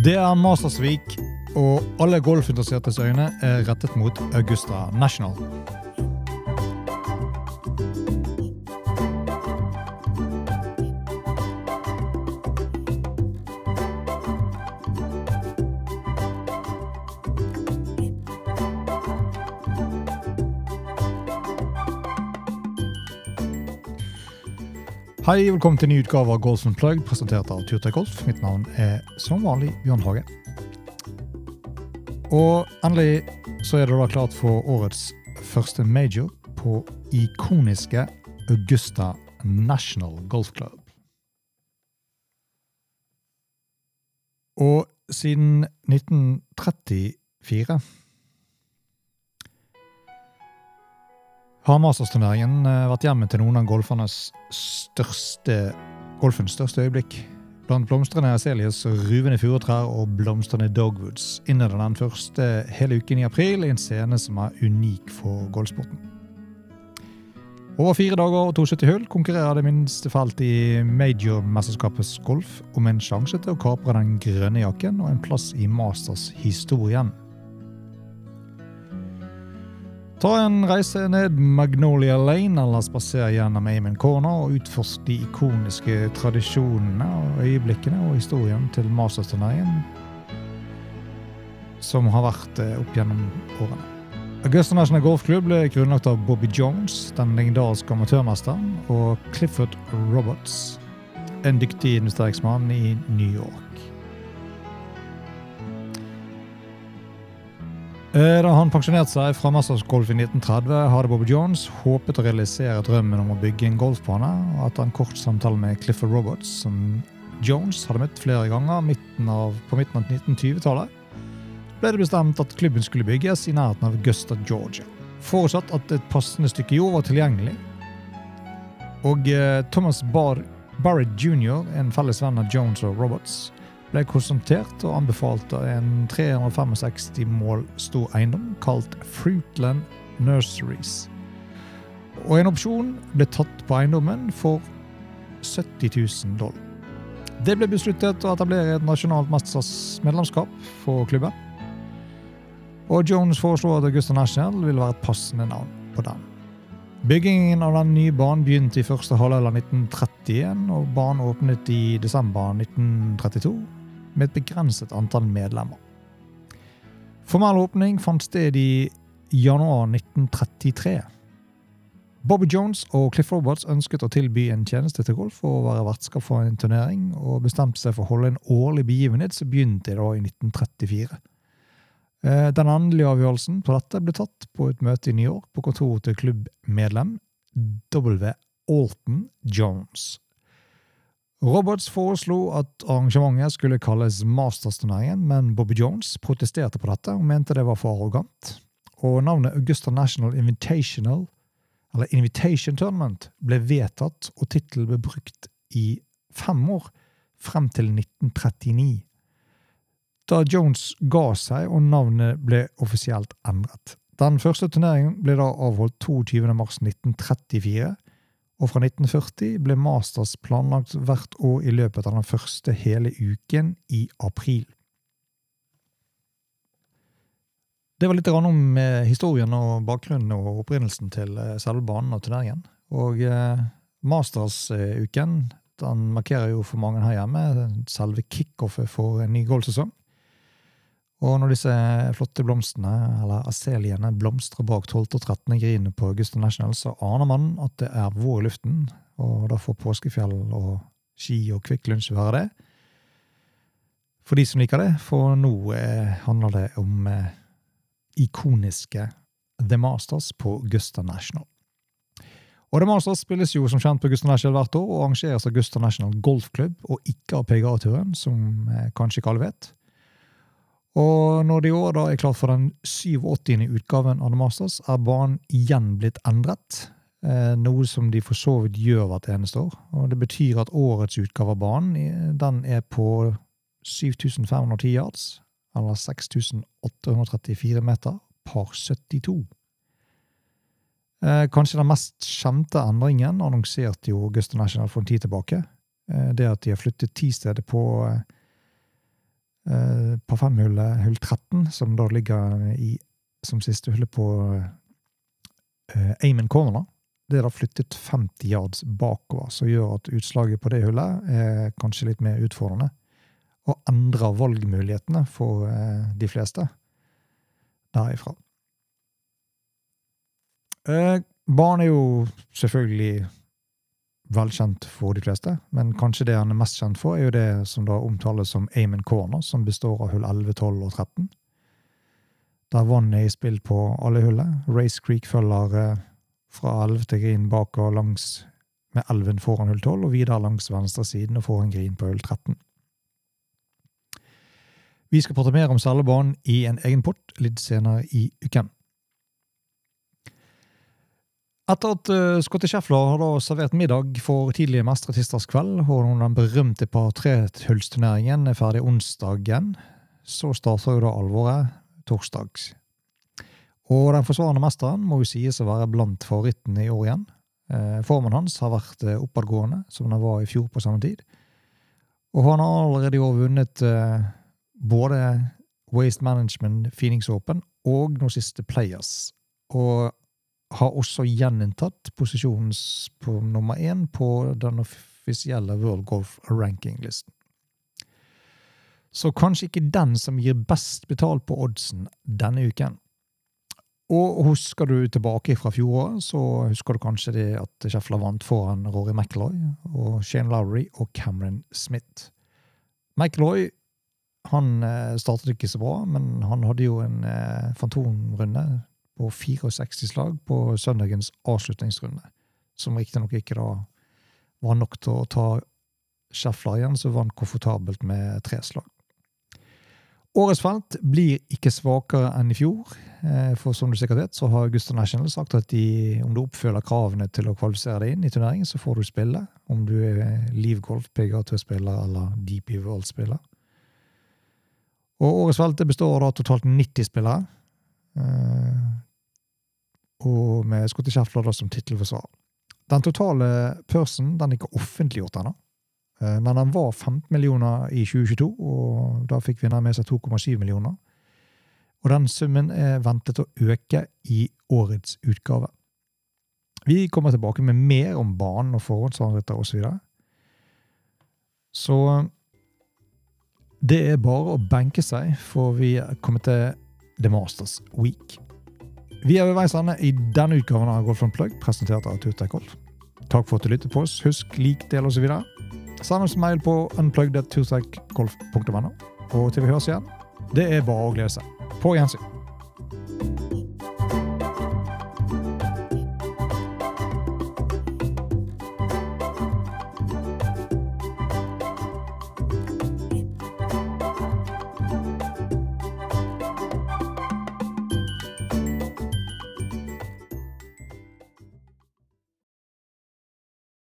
Det er Mastersvik, og alle golfinteressertes øyne er rettet mot Augusta National. Hei, velkommen til ny utgave av Golf Plug, presentert av Turtøy Golf. Mitt navn er som vanlig Bjørn Hage. Og endelig så er det da klart for årets første major på ikoniske Augusta National Golf Club. Og siden 1934 har Masters-turneringen eh, vært hjemme til noen av golfernes største, golfens største øyeblikk. Blant blomstrende azelias, ruvende furutrær og blomstrende dogwoods innleder den første hele uken i april i en scene som er unik for golfsporten. Over fire dager og 72 hull konkurrerer det minste felt i major-mesterskapets golf om en sjanse til å kapre den grønne jakken og en plass i Masters-historien. Ta en reise ned Magnolia Lane eller spaser gjennom Amon Corner og utforsk de ikoniske tradisjonene og øyeblikkene og historien til Masters-turneringen som har vært eh, opp gjennom årene. Augusta National Golf Club ble grunnlagt av Bobby Jones, den legendariske amatørmesteren, og Clifford Roberts, en dyktig investeringsmann i New York. Da han pensjonerte seg fra Masters i 1930, hadde Bobby Jones håpet å realisere drømmen om å bygge en golfbane, og etter en kort samtale med Clifford Roberts, som Jones hadde møtt flere ganger midten av, på midten av 1920-tallet, ble det bestemt at klubben skulle bygges i nærheten av Augusta, Georgia. Forutsatt at et passende stykke jord var tilgjengelig. Og eh, Thomas Bar Barrett jr., en felles venn av Jones og Roberts, ble konsultert og anbefalte en 365 mål stor eiendom kalt Fruitland Nurseries. Og en opsjon ble tatt på eiendommen for 70 000 dollar. Det ble besluttet å etablere et nasjonalt mesterskapsmedlemskap for klubben. Og Jones foreslo at Augusta National ville være et passende navn på den. Byggingen av den nye banen begynte i første halvdel av 1931, og banen åpnet i desember 1932 med et begrenset antall medlemmer. Formell åpning fant sted i januar 1933. Bobby Jones og Cliff Roberts ønsket å tilby en tjeneste til golf og være vertskap for en turnering, og bestemte seg for å holde en årlig begivenhet som begynte da i 1934. Eh, den endelige avgjørelsen på dette ble tatt på et møte i New York på kontoret til klubbmedlem W. Alton Jones. Roberts foreslo at arrangementet skulle kalles Masters-turneringen, men Bobby Jones protesterte på dette og mente det var for arrogant. Og navnet Augusta National Invitational, eller Invitation Tournament, ble vedtatt, og tittelen ble brukt i fem år, frem til 1939. Da Jones ga seg og navnet ble offisielt endret. Den første turneringen ble da avholdt 22. mars 1934 og fra 1940 ble Masters planlagt hvert år i løpet av den første hele uken i april. Det var litt om eh, historien og bakgrunnen og opprinnelsen til eh, selve banen og turneringen. Og eh, Masters-uken den markerer jo for mange her hjemme selve kickoffet for en ny golfsesong. Og når disse flotte blomstene, eller aseliene, blomstrer bak 12. og 13. grinet på Augusta National, så aner man at det er vår i luften, og da får påskefjell og ski og Kvikk Lunsj være det. For de som liker det, for nå handler det om eh, ikoniske The Masters på Augusta National. Og The Masters spilles jo som kjent på Augusta National hvert år, og arrangeres av Augusta National Golfklubb, og ikke av PGA-turen, som eh, kanskje ikke alle vet. Og når det i år da er klart for den 87. utgaven av The Masters, er banen igjen blitt endret. Eh, noe som de for så vidt gjør hvert eneste år. Og Det betyr at årets utgave av banen den er på 7510 yards, eller 6834 meter, par 72. Eh, kanskje den mest kjente endringen annonserte jo Augusta National for en tid tilbake. Eh, det at de har flyttet ti steder på Eh, Par fem-hullet, hull 13, som da ligger i, som siste hullet på eh, Amon Corner, det er da flyttet 50 yards bakover, som gjør at utslaget på det hullet er kanskje litt mer utfordrende. Og endrer valgmulighetene for eh, de fleste derifra. Eh, Barn er jo selvfølgelig velkjent for de fleste, men kanskje det han er mest kjent for, er jo det som da omtales som Amon Corner, som består av hull 11, 12 og 13. Der vannet er i spill på alle hullene. Race Creek følger eh, fra 11 til green bak og langs med elven foran hull 12, og videre langs venstre siden og foran green på hull 13. Vi skal prate mer om selgebanen i en egen pott litt senere i uken. Etter at uh, Scotty Scheffler har da servert middag for tidlige mestere tirsdagskveld, og den berømte par tre-hullsturneringen er ferdig onsdagen, så starter jo da alvoret torsdags. Og den forsvarende mesteren må jo sies å være blant favorittene i år igjen. Eh, formen hans har vært eh, oppadgående, som den var i fjor på samme tid. Og han har allerede i år vunnet eh, både Waste Management Phoenix Open og nå siste Players. Og har også gjeninntatt posisjonen på nummer én på den offisielle World Golf Ranking-listen. Så kanskje ikke den som gir best betalt på oddsen denne uken. Og husker du tilbake fra fjoråret, så husker du kanskje det at Scheffler vant foran Rory McIlroy og Shane Lowry og Cameron Smith. McIlroy han eh, startet ikke så bra, men han hadde jo en eh, fantomrunde på 64 slag på søndagens avslutningsrunde. Som riktignok ikke da var nok til å ta Schäffler igjen, som vant komfortabelt med tre slag. Årets felt blir ikke svakere enn i fjor. Eh, for som du sikkert vet, så har Augusta National sagt at de, om du oppfyller kravene til å kvalifisere deg inn i turneringen, så får du spille. Om du er Liv Golf PGA-spiller eller DP World-spiller. Og Årets felt består av totalt 90 spillere. Og med Scotty Scheffler som tittelforsvarer. Den totale pursen den er ikke offentliggjort ennå, eh, men den var 15 millioner i 2022, og da fikk vinneren med seg 2,7 millioner. Og den summen er ventet å øke i årets utgave. Vi kommer tilbake med mer om banen og forhåndsavritter osv. Så, så det er bare å benke seg, for vi er kommet til The Masters Week. Vi er ved veis ende i denne utgaven av Golf Plug, presentert av Tutek Golf. Takk for at du lyttet på oss. Husk, lik, del osv. Send oss mail på unplugged.tutekgolf.no. Og til vi høres igjen, det er bare å glede seg. På gjensyn.